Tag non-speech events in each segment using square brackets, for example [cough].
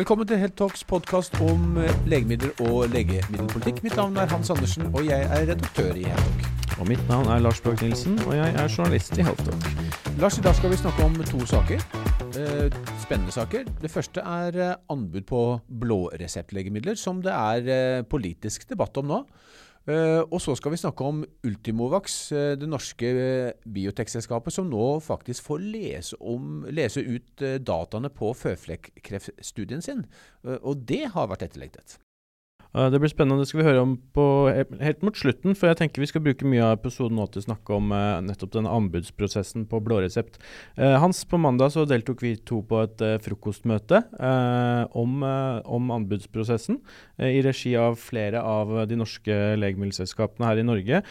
Velkommen til Helt Talks podkast om eh, legemidler og legemiddelpolitikk. Mitt navn er Hans Andersen, og jeg er redaktør i Helt Talk. Og mitt navn er Lars Bjørk Nilsen, og jeg er journalist i Helt Talk. Lars, i dag skal vi snakke om to saker. Eh, spennende saker. Det første er eh, anbud på blåreseptlegemidler, som det er politisk debatt om nå. Uh, og så skal vi snakke om Ultimovax, uh, det norske uh, biotekselskapet, som nå faktisk får lese, om, lese ut dataene på føflekkreftstudien sin. og det har vært etterlengtet. Eh, det blir spennende. Det skal vi høre om på, helt mot slutten, for jeg tenker vi skal bruke mye av episoden nå til å snakke om uh, nettopp den anbudsprosessen på blåresept. Uh, Hans, på mandag så deltok vi to på et frokostmøte om, om, anbudsprosessen i regi av flere av de norske legemiddelselskapene her i Norge.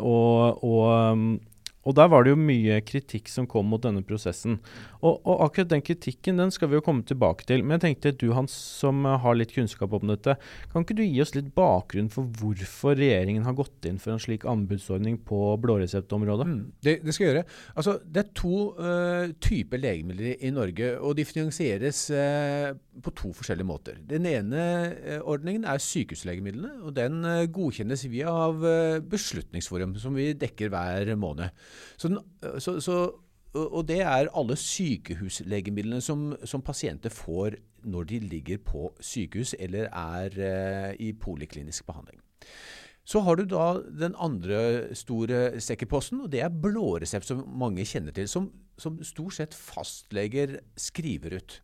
og, og og der var det jo mye kritikk som kom mot denne prosessen. Og, og, akkurat den kritikken den skal vi jo komme tilbake til. Men jeg tenkte du Hans, som har litt kunnskap om dette, kan ikke du gi oss litt bakgrunn for hvorfor regjeringen har gått inn for en slik anbudsordning på blåreseptområdet? Mm, det, det, skal jeg gjøre. Altså, det er to uh, typer legemidler i Norge, og de finansieres uh, på to forskjellige måter. Den ene uh, ordningen er sykehuslegemidlene, og den godkjennes via av Beslutningsforum, som vi dekker hver måned. Så, den, så, så, og det er alle sykehuslegemidlene som, som, pasienter får når de ligger på sykehus eller er eh, i poliklinisk behandling. Så har du da den andre store sekkeposten, og det er blåresept, som mange kjenner til. Som, som stort sett fastleger skriver ut.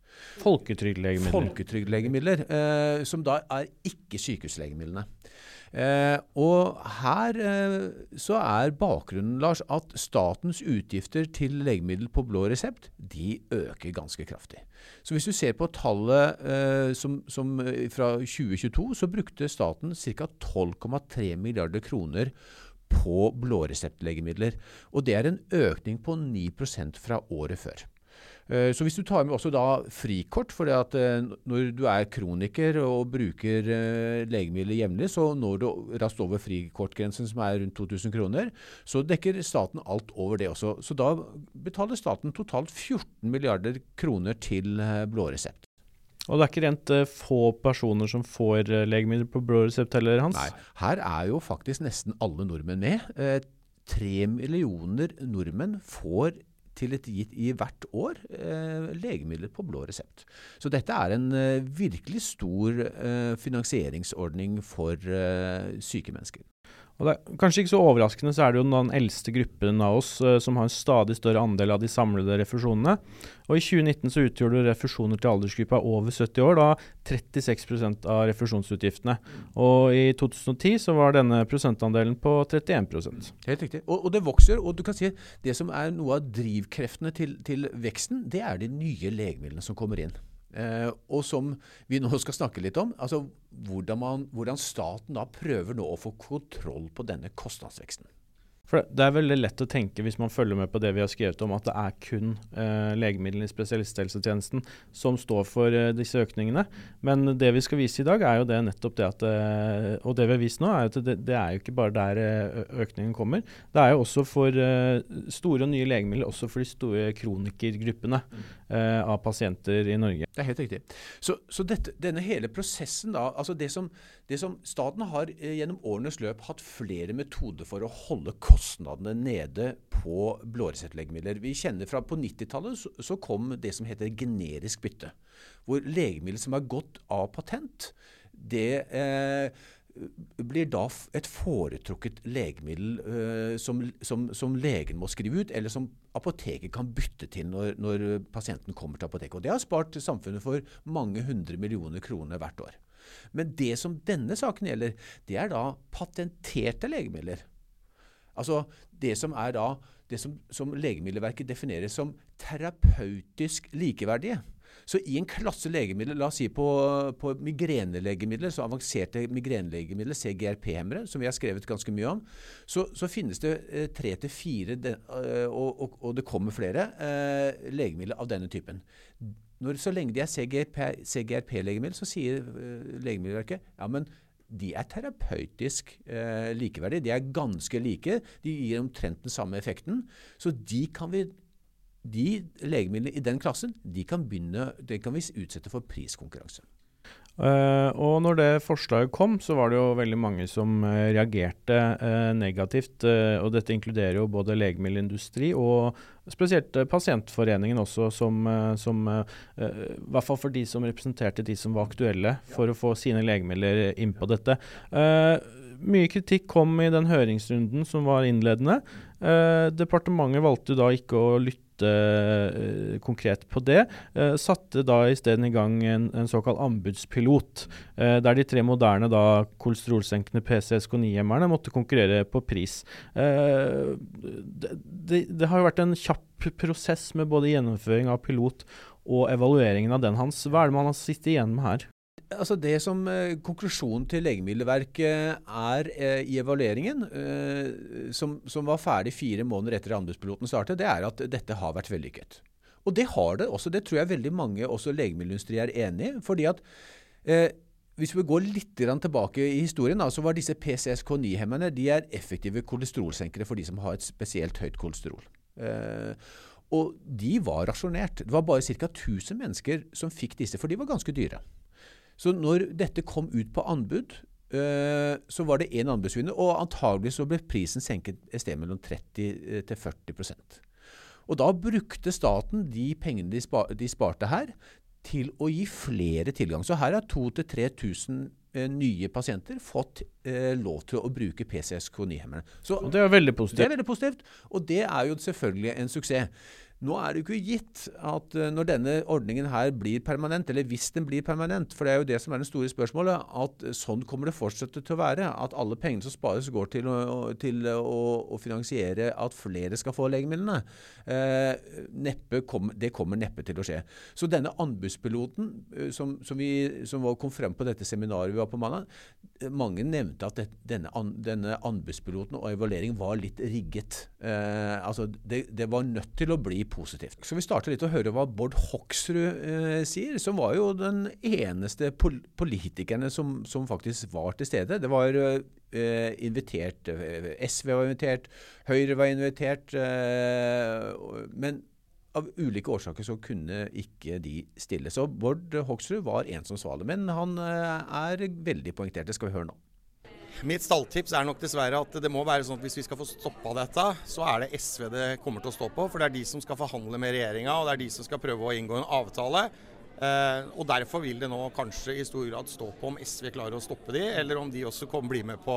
Folketrygdlegemidler. Folketrygdlegemidler, eh, som da er ikke sykehuslegemidlene. Eh, og her eh, så er bakgrunnen, Lars, at statens utgifter til legemiddel på blå resept de øker ganske kraftig. Så hvis du ser på tallet eh, som, som eh, fra 2022, så brukte staten ca. 12,3 milliarder kroner på blåreseptlegemidler. Og det er en økning på 9% fra året før. Eh, så hvis du tar med også da frikort, for at eh, når du er kroniker og bruker eh, legemidler jevnlig, så når du raskt over frikortgrensen som er rundt 2000 kroner, så dekker staten alt over det også. Så da betaler staten totalt 14 milliarder kroner til blå resept. Og det er ikke rent få personer som får legemidler på blå resept heller, Hans? Nei, her er jo faktisk nesten alle nordmenn med. Tre millioner nordmenn får til et gitt i hvert år eh, legemidler på blå resept. Så dette er en eh, virkelig stor eh, finansieringsordning for eh, syke mennesker. Og det er, kanskje ikke så overraskende så er det jo den eldste gruppen av oss uh, som har en stadig større andel av de samlede refusjonene. Og I 2019 så utgjorde refusjoner til aldersgruppa over 70 år da 36% av refusjonsutgiftene. Og i 2010 så var denne prosentandelen på 31 Helt riktig. Og, og, det vokser. Og du kan si det som er noe av drivkreftene til, til veksten, det er de nye legemidlene som kommer inn. Eh, og som vi nå skal snakke litt om, altså hvordan, man, hvordan staten da prøver nå å få kontroll på denne kostnadsveksten. For Det er veldig lett å tenke hvis man følger med på det vi har skrevet om, at det er kun eh, legemidlene i spesialisthelsetjenesten som står for eh, disse økningene. Men det vi skal vise i dag, er jo det nettopp det at eh, Og det vi har vist nå, er at det, det, er jo ikke bare der eh, økningen kommer. Det er jo også for eh, store og nye legemidler, også for de store kronikergruppene eh, av pasienter i Norge. Det er helt riktig. Så, så dette, denne hele prosessen, da, altså det som, det som staten har gjennom årenes løp hatt flere metoder for å holde kostnadene nede på blåreseptlegemidler. Vi kjenner fra På 90-tallet så, så, kom det som heter generisk bytte. Hvor legemiddel som er gått av patent, det eh, blir da et foretrukket legemiddel uh, som, som, som, legen må skrive ut, eller som apoteket kan bytte til når, når pasienten kommer til apoteket. Og Det har spart samfunnet for mange hundre millioner kroner hvert år. Men det som denne saken gjelder, det er da patenterte legemidler. Altså det som er da det som, som Legemiddelverket definerer som terapeutisk likeverdige. Så i en klasse legemidler, la oss si på, på migrenelegemidler, så avanserte migrenelegemidler, CGRP-hemmere, som vi har skrevet ganske mye om, så, så finnes det eh, tre til fire, eh, og, det kommer flere, eh, legemidler av denne typen. Når, så lenge de er CGRP-legemidler, så sier eh, Legemiddelverket ja, men de er terapeutisk eh, likeverdige. De er ganske like. De gir omtrent den samme effekten. Så de kan vi de legemidlene i den klassen de kan, begynne, de kan vi utsette for priskonkurranse. Uh, og når det forslaget kom, så var det jo veldig mange som uh, reagerte uh, negativt. og dette inkluderer jo både legemiddelindustri og spesielt Pasientforeningen også, som, som i hvert fall for de som representerte de som var aktuelle for å få sine legemidler inn på dette. mye kritikk kom i den høringsrunden som var innledende. departementet valgte da ikke å lytte uh, konkret på det. Uh, satte da isteden i gang en, en såkalt anbudspilot, uh, der de tre moderne da kolesterolsenkende PCSK9-hjemmerne måtte konkurrere på pris. Det, det, det, har jo vært en kjapp prosess med både gjennomføring av pilot og evalueringen av den hans. Hva er det man har sittet igjen med her? Altså det som eh, Konklusjonen til Legemiddelverket er eh, i evalueringen, eh, som, som, var ferdig fire måneder etter anbudspiloten startet, det er at dette har vært vellykket. Og det har det også. Det tror jeg veldig mange også legemiddelindustri er enig i. fordi at eh, hvis vi går litt tilbake i historien, så var disse PCSK9-hemmerne de er effektive kolesterolsenkere for de som har et spesielt høyt kolesterol. Eh, og de var rasjonert. Det var bare ca. 1000 mennesker som fikk disse, for de var ganske dyre. Så når dette kom ut på anbud, uh, så var det én anbudsvinner, og antagelig så ble prisen senket et sted mellom 30 eh, til 40% Og da brukte staten de pengene de, spar, de sparte her, til å gi flere tilgang. Så her har 2000-3000 eh, nye pasienter fått eh, lov til å bruke PCSK9-hemmerne. Det er veldig positivt. Det er veldig positivt, og det er jo selvfølgelig en suksess. Nå er det jo ikke gitt at uh, når denne ordningen her blir permanent, eller hvis den blir permanent, for det er jo det som er det store spørsmålet, at sånn kommer det fortsatt til å være. At alle pengene som spares, går til å, til å, å finansiere at flere skal få legemidlene. Uh, kom, det kommer neppe til å skje. Så denne anbudspiloten som, som, vi, som kom frem på dette seminaret vi var på mandag, mange nevnte at det, denne, an, denne, anbudspiloten og evalueringen var litt rigget. altså det, det var nødt til å bli positivt. Så vi starter litt å høre hva Bård Hoksrud eh, sier, som var jo den eneste pol politikerne som, som, faktisk var til stede. Det var eh, invitert eh, SV var invitert, Høyre var invitert. Eh, men av ulike årsaker så kunne ikke de stille. Så Bård Hoksrud var en som svale. Men han eh, er veldig poengtert. Det skal vi høre nå. Mitt stalltips er nok dessverre at det må være sånn at hvis vi skal få stoppa dette, så er det SV det kommer til å stå på. For det er de som skal forhandle med regjeringa, og det er de som skal prøve å inngå en avtale. Eh, og Derfor vil det nå kanskje i stor grad stå på om SV klarer å stoppe de, eller om de også kommer bli med på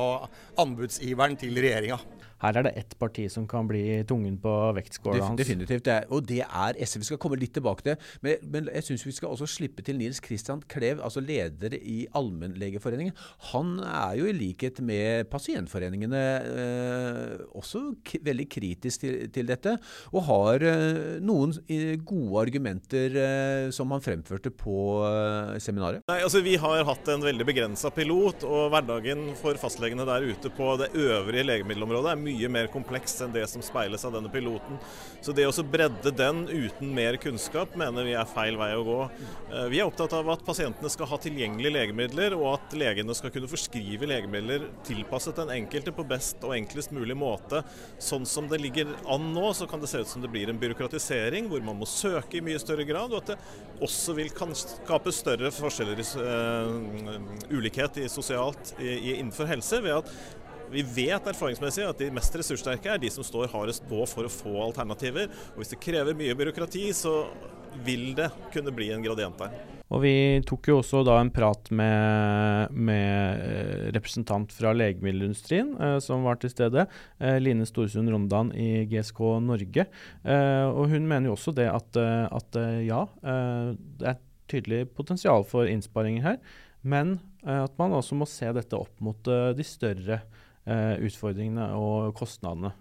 anbudsiveren til regjeringa. Her er det ett parti som kan bli tungen på vektskåla hans. Definitivt. Det er, og det er SV. Vi skal komme litt tilbake til Men, men jeg syns vi skal også slippe til Nils Kristian Klev, altså leder i Allmennlegeforeningen. Han er jo i likhet med pasientforeningene eh, også veldig kritisk til, til, dette, og har eh, noen gode argumenter eh, som han fremførte på eh, seminaret. Nei, altså Vi har hatt en veldig begrensa pilot, og hverdagen for fastlegene der ute på det øvrige legemiddelområdet er mye mye mer kompleks enn det som speiles av denne piloten. Så det å bredde den uten mer kunnskap mener vi er feil vei å gå. Eh, vi er opptatt av at pasientene skal ha tilgjengelige legemidler, og at legene skal kunne forskrive legemidler tilpasset den enkelte på best og enklest mulig måte. Sånn som det ligger an nå, så kan det se ut som det blir en byråkratisering hvor man må søke i mye større grad, og at det også vil kan skape større forskjeller i uh, ulikhet i sosialt i, i, innenfor helse ved at vi vet erfaringsmessig at de mest ressurssterke er de som står hardest på for å få alternativer. Og Hvis det krever mye byråkrati, så vil det kunne bli en gradient der. Og Vi tok jo også da en prat med, med eh, representant fra legemiddelindustrien eh, som var til stede. Eh, Line Storsund Rondan i GSK Norge. Eh, og Hun mener jo også det at, eh, at eh, ja, det er tydelig potensial for innsparinger her. Men at man også må se dette opp mot de større Eh, utfordringene og kostnadene.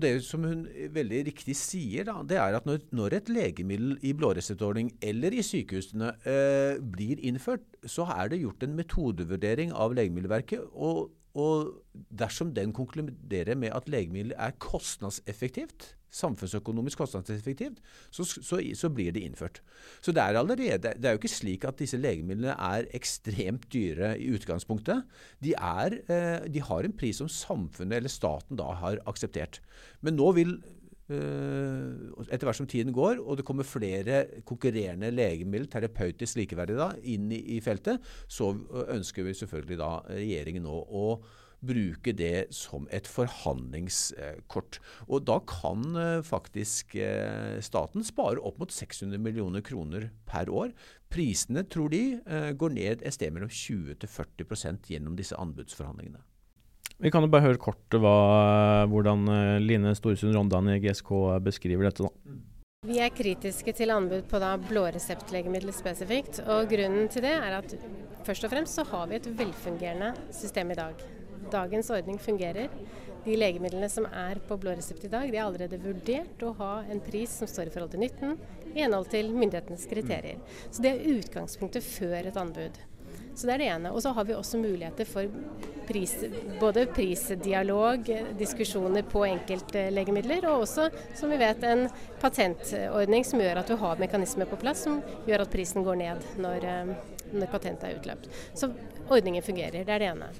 Det som hun veldig riktig sier, da, det er at når, når et legemiddel i blåreseptordning eller i sykehusene eh, blir innført, så er det gjort en metodevurdering av Legemiddelverket. og og dersom den konkluderer med at legemiddelet er kostnadseffektivt, samfunnsøkonomisk kostnadseffektivt, så, så, så, blir det innført. Så det er allerede, det er jo ikke slik at disse legemidlene er ekstremt dyre i utgangspunktet. De, er, eh, de har en pris som samfunnet eller staten da har akseptert. Men nå vil etter hvert som tiden går, og det kommer flere konkurrerende legemiddel, terapeutisk likeverdig da, inn i, i, feltet, så ønsker vi selvfølgelig da regjeringen nå å bruke det som et forhandlingskort. Og da kan uh, faktisk uh, staten spare opp mot 600 millioner kroner per år. Prisene, tror de, går ned et sted mellom 20 til 40% gjennom disse anbudsforhandlingene. Vi kan jo bare høre kort hva, hvordan eh, Line Storesund Rondan i GSK beskriver dette. da. Vi er kritiske til anbud på blåreseptlegemidler spesifikt. og Grunnen til det er at først og fremst så har vi et velfungerende system i dag. Dagens ordning fungerer. De legemidlene som er på blå resept i dag, de er allerede vurdert å ha en pris som står i forhold til nytten, i henhold til myndighetenes kriterier. Så det er utgangspunktet før et anbud. Så det er det ene. Og så har vi også muligheter for pris, både prisdialog, diskusjoner på enkeltlegemidler, og også, som vi vet, en patentordning som gjør at du har mekanismer på plass som gjør at prisen går ned når, eh, når patentet er utløpt. Så ordningen fungerer. Det er det ene.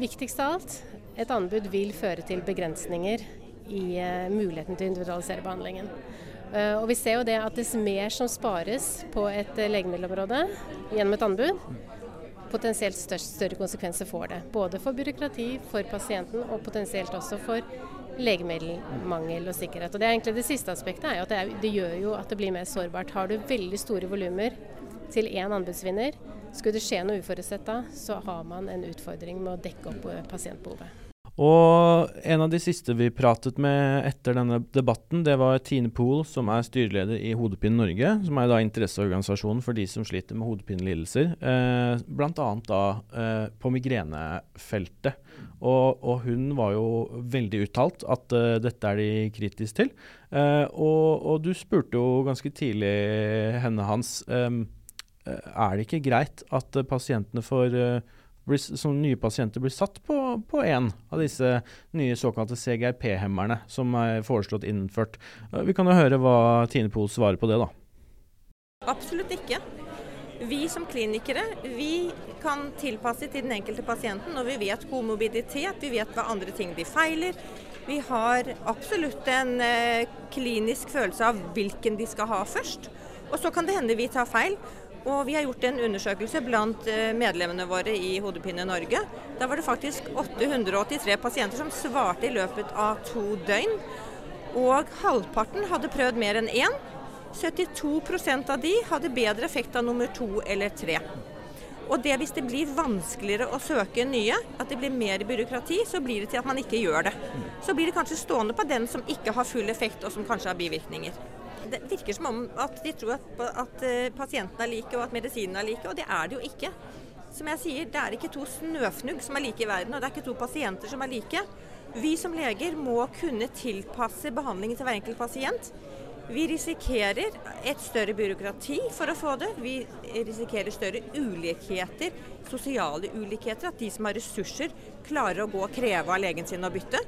Viktigst av alt, et anbud vil føre til begrensninger i uh, muligheten til å individualisere behandlingen. Uh, og vi ser jo det at dess mer som spares på et legemiddelområde gjennom et anbud, potensielt større konsekvenser får det. Både for byråkrati, for pasienten og potensielt også for legemiddelmangel og sikkerhet. Og Det er egentlig det siste aspektet er jo at det, er, det gjør jo at det blir mer sårbart. Har du veldig store volumer til én anbudsvinner, skulle det skje noe uforutsett da, så har man en utfordring med å dekke opp pasientbehovet. Og en av de siste vi pratet med etter denne debatten, det var Tine Pool, som er styreleder i Hodepine Norge, som er da interesseorganisasjonen for de som sliter med hodepinelidelser. Eh, Bl.a. da eh, på migrenefeltet. Og, og, hun var jo veldig uttalt at uh, dette er de kritisk til. Eh, og, og, du spurte jo ganske tidlig henne, Hans, um, er det ikke greit at pasientene får uh, som nye pasienter blir satt på én av disse nye såkalte CGRP-hemmerne som er foreslått innført. Vi kan jo høre hva Tine Pohl svarer på det, da. Absolutt ikke. Vi som klinikere vi kan tilpasse til den enkelte pasienten når vi vet komorbiditet, vi vet hva andre ting de feiler. Vi har absolutt en eh, klinisk følelse av hvilken de skal ha først. Og så kan det hende vi tar feil. Og vi har gjort en undersøkelse blant eh, medlemmene våre i Hodepine Norge. Da var det faktisk 883 pasienter som svarte i løpet av to døgn. Og halvparten hadde prøvd mer enn én. 72% av de hadde bedre effekt av nummer to eller tre. Og det hvis det blir vanskeligere å søke nye, at det blir mer byråkrati, så blir det til at man ikke gjør det. Så blir det kanskje stående på den som ikke har full effekt og som kanskje har bivirkninger det virker som om at de tror at, at eh, pasientene er like og at medisinene er like, og det er det jo ikke. Som jeg sier, det er ikke to snøfnugg som er like i verden, og det er ikke to pasienter som er like. Vi som leger må kunne tilpasse behandlingen til hver enkelt pasient. Vi risikerer et større byråkrati for å få det. Vi risikerer større ulikheter, sosiale ulikheter. At de som har ressurser, klarer å gå og kreve av legen sin å bytte.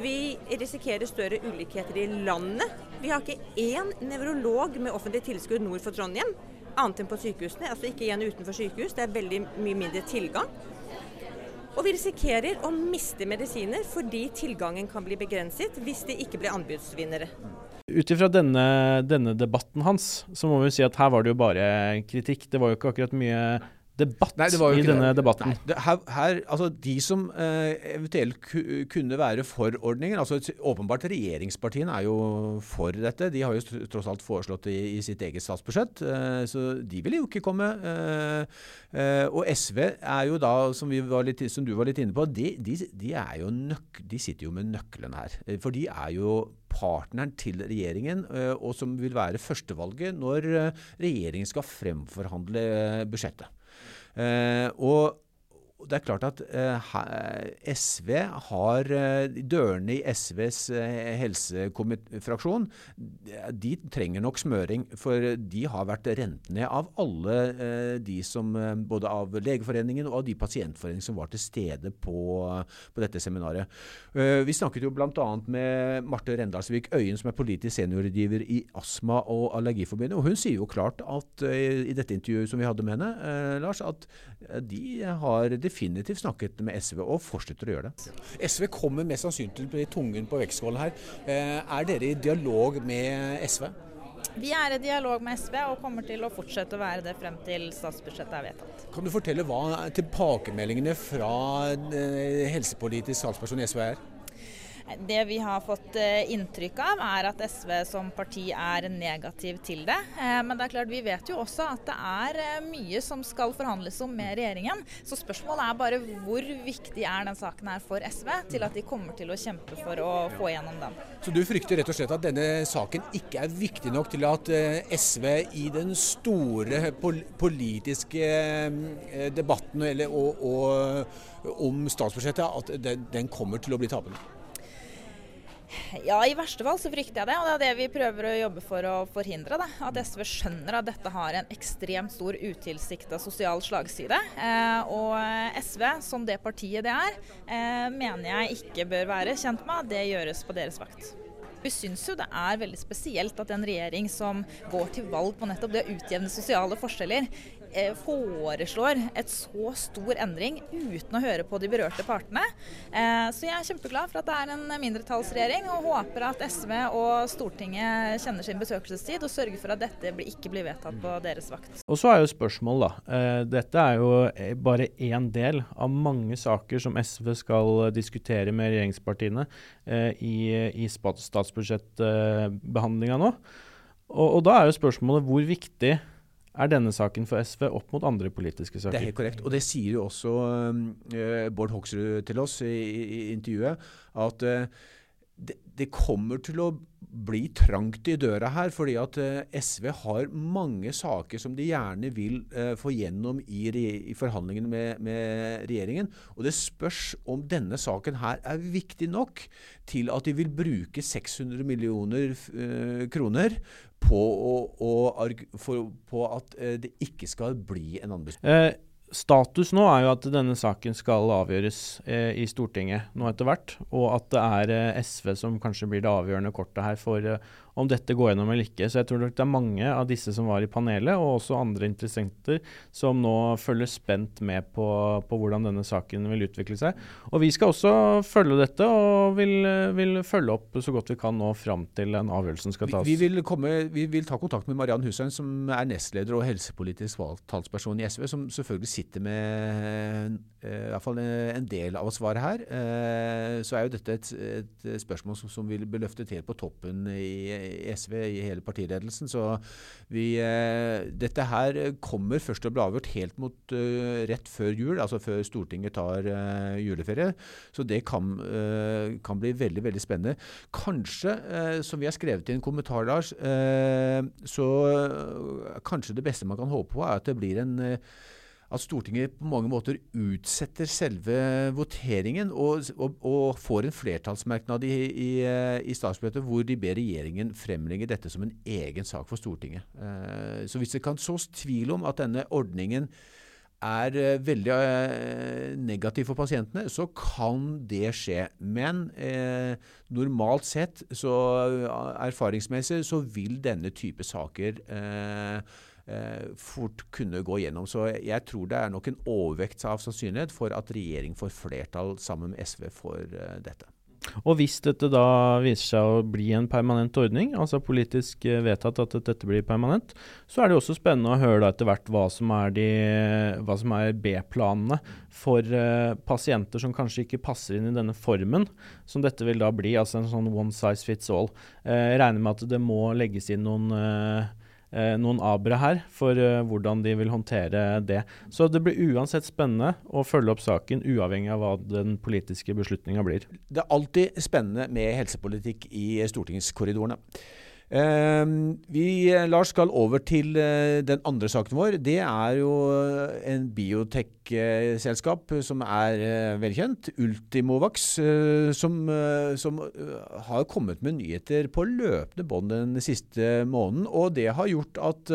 Vi risikerer større ulikheter i landet. Vi har ikke én nevrolog med offentlig tilskudd nord for Trondheim, annet enn på sykehusene. Altså ikke igjen utenfor sykehus. Det er veldig mye mindre tilgang. Og vi risikerer å miste medisiner fordi tilgangen kan bli begrenset hvis de ikke blir anbudsvinnere. Ut ifra denne, denne, debatten hans, så må vi si at her var det jo bare kritikk. Det var jo ikke akkurat mye debatt Nei, i denne det. debatten. Nei, her, her, altså De som eh, eventuelt ku, kunne være for ordningen altså Åpenbart regjeringspartiene er jo for dette. De har jo tross alt foreslått det i, i sitt eget statsbudsjett. Eh, så de vil jo ikke komme. Eh, eh og SV er jo da, som, litt, som, du var litt inne på, de, de, de, nøk, de sitter jo med nøkkelen her. Eh, for de er jo partneren til regjeringen, eh, og som vil være førstevalget når regjeringen skal fremforhandle budsjettet. Eh, og det er klart at eh, SV har eh, Dørene i SVs eh, helsefraksjon de trenger nok smøring. For de har vært rent ned av alle eh, de som eh, Både av Legeforeningen og av de pasientforeningene som var til stede på, på dette seminaret. Eh, vi snakket jo bl.a. med Marte Rendalsvik Øyen, som er politisk seniorrådgiver i Astma- og Allergiforbundet. Og hun sier jo klart at i dette intervjuet som vi hadde med henne, Lars, at de har det definitivt snakket med SV, og fortsetter å gjøre det. SV kommer mest sannsynlig til å bli tungen på vektskålen her. Er dere i dialog med SV? Vi er i dialog med SV og kommer til å fortsette å være det frem til statsbudsjettet er vedtatt. Kan du fortelle hva tilbakemeldingene fra helsepolitisk talsperson i SV er? Det vi har fått eh, inntrykk av, er at SV som parti er negativ til det. Eh, men det er klart, vi vet jo også at det er eh, mye som skal forhandles om med regjeringen. Så spørsmålet er bare hvor viktig er den saken her for SV til at de kommer til å kjempe for å få gjennom den. Så du frykter rett og slett at denne saken ikke er viktig nok til at SV i den store politiske debatten eller, og, og, om statsbudsjettet, at den, kommer til å bli tapende? Ja, i verste fall så frykter jeg det. Og det er det vi prøver å jobbe for å forhindre. Da. At SV skjønner at dette har en ekstremt stor utilsikta sosial slagside. Eh, og SV, som det partiet det er, eh, mener jeg ikke bør være kjent med det gjøres på deres vakt. Vi syns jo det er veldig spesielt at en regjering som går til valg på nettopp det å utjevne sosiale forskjeller, Eh, foreslår et så stor endring uten å høre på de berørte partene. Eh, så jeg er kjempeglad for at det er en mindretallsregjering, og håper at SV og Stortinget kjenner sin besøkelsestid og sørger for at dette ikke blir vedtatt på deres vakt. Og så er jo spørsmålet, da. Eh, dette er jo bare én del av mange saker som SV skal diskutere med regjeringspartiene i statsbudsjettbehandlinga nå. Og, og da er jo spørsmålet hvor viktig er denne saken for SV opp mot andre politiske saker. Det er helt korrekt. Og det sier jo også uh, Bård Hoksrud til oss i, i intervjuet. At uh, det, kommer til å bli trangt i døra her, fordi at uh, SV har mange saker som de gjerne vil få gjennom i, i forhandlingene med, med, regjeringen. Og det spørs om denne saken her er viktig nok til at de vil bruke 600 millioner kroner på, å, å, for, på at eh, det ikke skal bli en anbudsprosess. Status nå er jo at denne saken skal avgjøres eh, i Stortinget nå etter hvert, og at det er eh, SV som kanskje blir det avgjørende kortet her for eh, om dette går gjennom eller ikke. Så jeg tror det er mange av disse som var i panelet, og også andre interessenter, som nå følger spent med på, på hvordan denne saken vil utvikle seg. Og vi skal også følge dette, og vil, vil følge opp så godt vi kan nå fram til den avgjørelsen skal tas. Vi, vi, vil, komme, vi vil, ta kontakt med Mariann Hussein, som er nestleder og helsepolitisk talsperson i SV, som selvfølgelig sitter med eh, i hvert fall en del av svaret her. Eh, så er jo dette et, et spørsmål som, som vil bli løftet helt på toppen i SV, i hele partiledelsen. Så vi, eh, dette her kommer først til å bli avgjort helt mot rett før jul, altså før Stortinget tar juleferie. Så det kan, kan, bli veldig veldig spennende. Kanskje, som vi har skrevet i en kommentar, Lars, så kanskje det beste man kan håpe på, er at det blir en at Stortinget på mange måter utsetter selve voteringen og, og, og får en flertallsmerknad i, i, i, statsbudsjettet hvor de ber regjeringen fremlegge dette som en egen sak for Stortinget. Eh, så hvis det kan sås tvil om at denne ordningen er eh, veldig eh, negativ for pasientene, så kan det skje. Men eh, normalt sett, så erfaringsmessig, så vil denne type saker eh, eh, fort kunne gå gjennom. Så jeg tror det er nok en overvekt av sannsynlighet for at regjering får flertall sammen med SV for eh, dette. Og hvis dette da viser seg å bli en permanent ordning, altså politisk eh, vedtatt at dette blir permanent, så er det også spennende å høre da etter hvert hva som er, er B-planene for uh, pasienter som kanskje ikke passer inn i denne formen som dette vil da bli, altså en sånn one size fits all. Uh, jeg regner med at det må legges inn noen uh, eh, noen abere her for eh, hvordan de vil håndtere det. Så det blir uansett spennende å følge opp saken, uavhengig av hva den politiske beslutninga blir. Det er alltid spennende med helsepolitikk i stortingskorridorene. Uh, vi, Lars, skal over til uh, den andre saken vår. Det er jo en biotek-selskap som er velkjent. Ultimovax, som, som har kommet med nyheter på løpende bånd den siste måneden. Og det har gjort at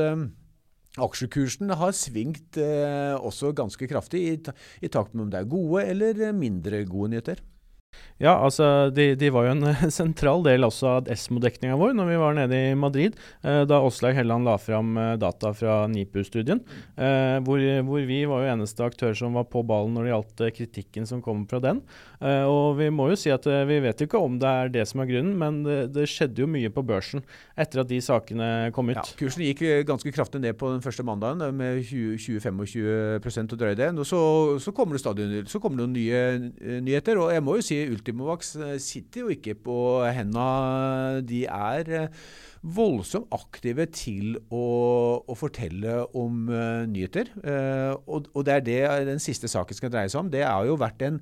Aksjekursen har svingt også ganske kraftig, i, i takt med om det er gode eller mindre gode nyheter. Ja, altså de, de, var jo en [laughs] sentral del også av ESMO-dekninga vår når vi var nede i Madrid, eh, da Åslaug Helland la fram eh, data fra NIPU-studien. Eh, hvor, hvor, vi var jo eneste aktør som var på ballen når det gjaldt eh, kritikken som kom fra den. Eh, og vi må jo si at eh, vi vet jo ikke om det er det som er grunnen, men det, det skjedde jo mye på børsen etter at de sakene kom ut. Ja, kursen gikk ganske kraftig ned på den første mandagen med 20-25 og drøyde. Så, så kommer det stadig så kommer det noen nye nyheter. og jeg må jo si Ultimovax eh, sitter jo ikke på henda. De er eh, voldsomt aktive til å, å fortelle om uh, nyheter. Uh, og, og, det er det den siste saken skal dreie seg om. Det har jo vært en,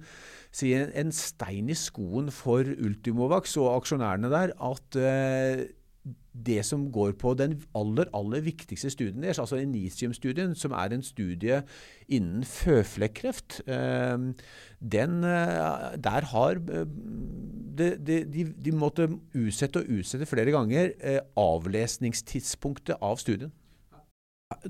si, en, en stein i skoen for Ultimovax og aksjonærene der at uh, det som går på den aller aller viktigste studien deres, altså Initium-studien, som er en studie innen føflekkreft, eh, den, eh, der har eh, de, de, de, måtte utsette og utsette flere ganger avlesningstidspunktet av studien.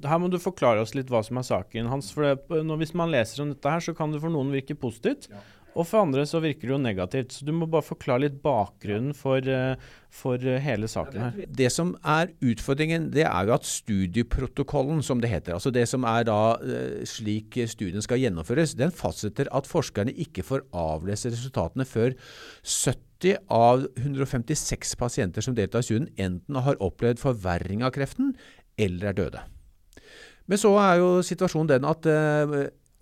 Her må du forklare oss litt hva som er saken hans. for det, når, Hvis man leser om dette, her, så kan det for noen virke positivt. Ja. Og for andre så virker det jo negativt. Så du må bare forklare litt bakgrunnen for, eh, for eh, hele saken her. Det som er utfordringen, det er jo at studieprotokollen, som det heter, altså det som er da eh, slik studien skal gjennomføres, den fastsetter at forskerne ikke får avlese resultatene før 70 av 156 pasienter som deltar i studien, enten har opplevd forverring av kreften eller er døde. Men så er jo situasjonen den at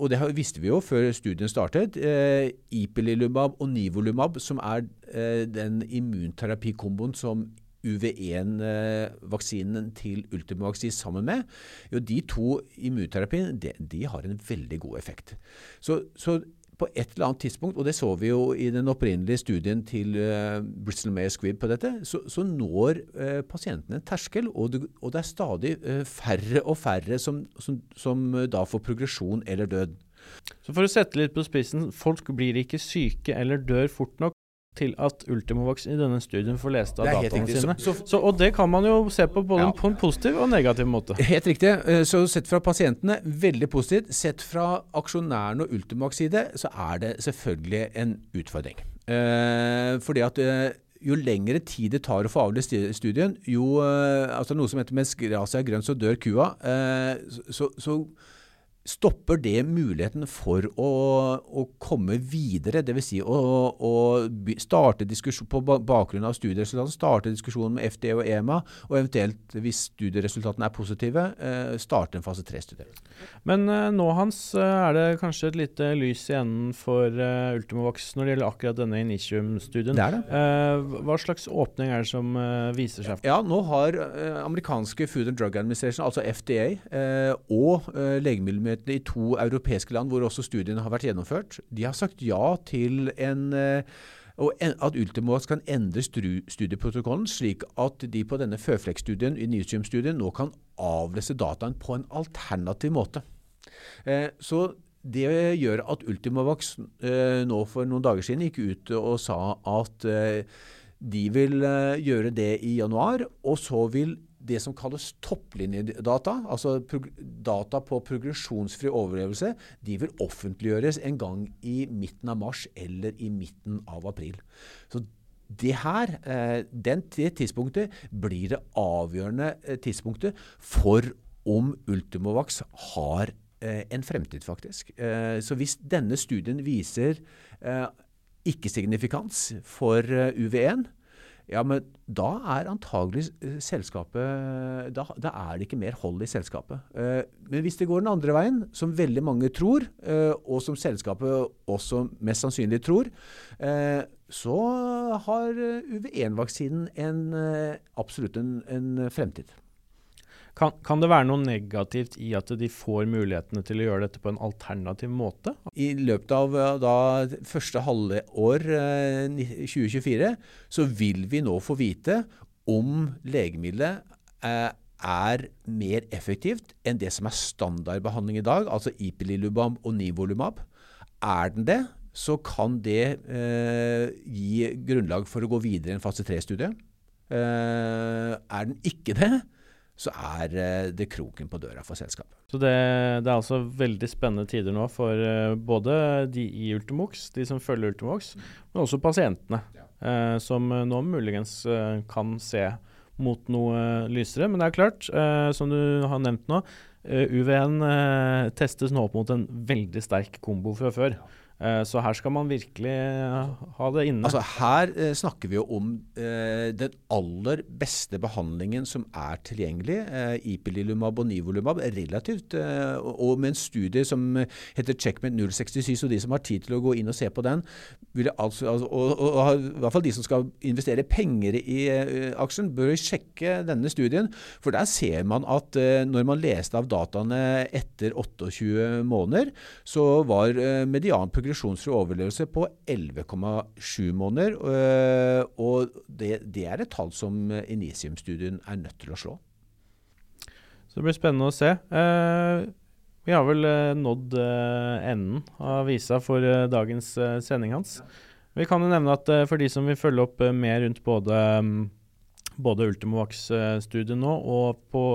og det visste vi jo før studien startet, eh, Ipilimumab og Nivolumab, som er eh, den immunterapikomboen som UV1-vaksinen eh, til Ultimovaksi sammen med, jo de to immunterapiene de, de, har en veldig god effekt. Så, så, på et eller annet tidspunkt, og det så vi jo i den opprinnelige studien til uh, Bristol Mayer Squibb på dette, så, så når uh, pasientene en terskel, og det, og det, er stadig uh, færre og færre som, som, som da får progresjon eller død. Så for å sette litt på spissen, folk blir ikke syke eller dør fort nok til at Ultimovox i denne studien får lest av dataene sine. Så, så, og det kan man jo se på både ja. på en positiv og negativ måte. Helt riktig. Eh, så sett fra pasientene, veldig positivt. Sett fra aksjonærene og Ultimovox side, så er det selvfølgelig en utfordring. Eh, fordi at eh, jo lengre tid det tar å få avlyst studien, jo eh, altså Noe som heter mens gresset er grønt, så dør kua. Eh, så, så stopper det muligheten for å, å komme videre, dvs. Si å, å starte diskusjon på bakgrunn av studieresultatene, starte diskusjonen med FD og EMA, og eventuelt, hvis studieresultatene er positive, eh, starte en fase 3-studie. Men eh, nå Hans, eh, er det kanskje et lite lys i enden for Ultimovax når det gjelder akkurat denne Initium-studien. Det er det. Hva slags åpning er det som viser seg? Ja, Nå har amerikanske Food and Drug Administration, altså FDA, og legemiddelmyndighetene myndighetene i to europeiske land hvor også studiene har vært gjennomført, de har sagt ja til en eh, at Ultimovac kan endre studieprotokollen slik at de på denne føflekkstudien, Initium-studien, nå kan avlese dataen på en alternativ måte. Eh, så det gjør at Ultimovac eh, nå for noen dager siden gikk ut og sa at de vil gjøre det i januar, og så vil det som kalles topplinjedata, altså data på progresjonsfri overlevelse, de vil offentliggjøres en gang i midten av mars eller i midten av april. Så det her, eh, den, tidspunktet, blir det avgjørende eh, tidspunktet for om Ultimovax har eh, en fremtid, faktisk. Så hvis denne studien viser ikke-signifikans for UV1, ja, men da er antagelig eh, selskapet da, da, er det ikke mer hold i selskapet. Uh, men hvis det går den andre veien, som veldig mange tror, uh, og som selskapet også mest sannsynlig tror, så har UV1-vaksinen absolutt en, en fremtid. Kan, kan, det være noe negativt i at de får mulighetene til å gjøre dette på en alternativ måte? I løpet av eh, da, første halvår år 2024 så vil vi nå få vite om legemiddelet eh, er mer effektivt enn det som er standardbehandling i dag, altså Ipililubab og Nivolumab. Er den det, så kan det eh, gi grunnlag for å gå videre i en fase 3-studie. Eh, er den ikke det, så er eh, det kroken på døra for selskapet. Så det, det, er altså veldig spennende tider nå for uh, både de i Ultimox, de som følger Ultimox, men også pasientene, ja. uh, som nå muligens kan se mot noe lysere. Men det er klart, som du har nevnt nå, UV1 testes nå opp mot en veldig sterk kombo fra før. Ja. Eh, så her skal man virkelig eh, ha det inne. Altså Her eh, snakker vi jo om eh, den aller beste behandlingen som er tilgjengelig. Eh, Ipililumab og Nivolumab relativt, eh, og med en studie som heter Checkmate 067, så de som har tid til å gå inn og se på den, altså, altså, og, og, og, i hvert fall de som skal investere penger i aksjen, bør sjekke denne studien. For der ser man at når man leste av dataene etter 28 måneder, så var median progresjonsfri overlevelse på 11,7 måneder. Øh, og det, det, er et tall som Inisium-studien er nødt til å slå. Så det blir spennende å se. Uh, vi har vel uh, nådd enden av visa for dagens sending hans. Vi kan jo nevne at for de som vil følge opp mer rundt både um, både Ultimovax-studiet nå og på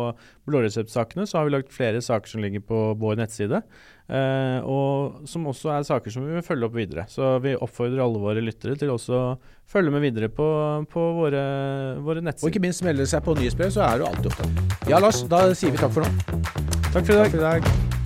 blåreseptsakene, så har vi lagt flere saker som ligger på vår nettside. Eh, og som også er saker som vi vil følge opp videre. Så vi oppfordrer alle våre lyttere til også å følge med videre på, på våre, våre, nettsider. Og ikke minst melde seg på nyhetsbrev, så er du alltid opptatt. Ja, Lars, da sier vi takk for nå. Takk for i dag. Takk for i dag.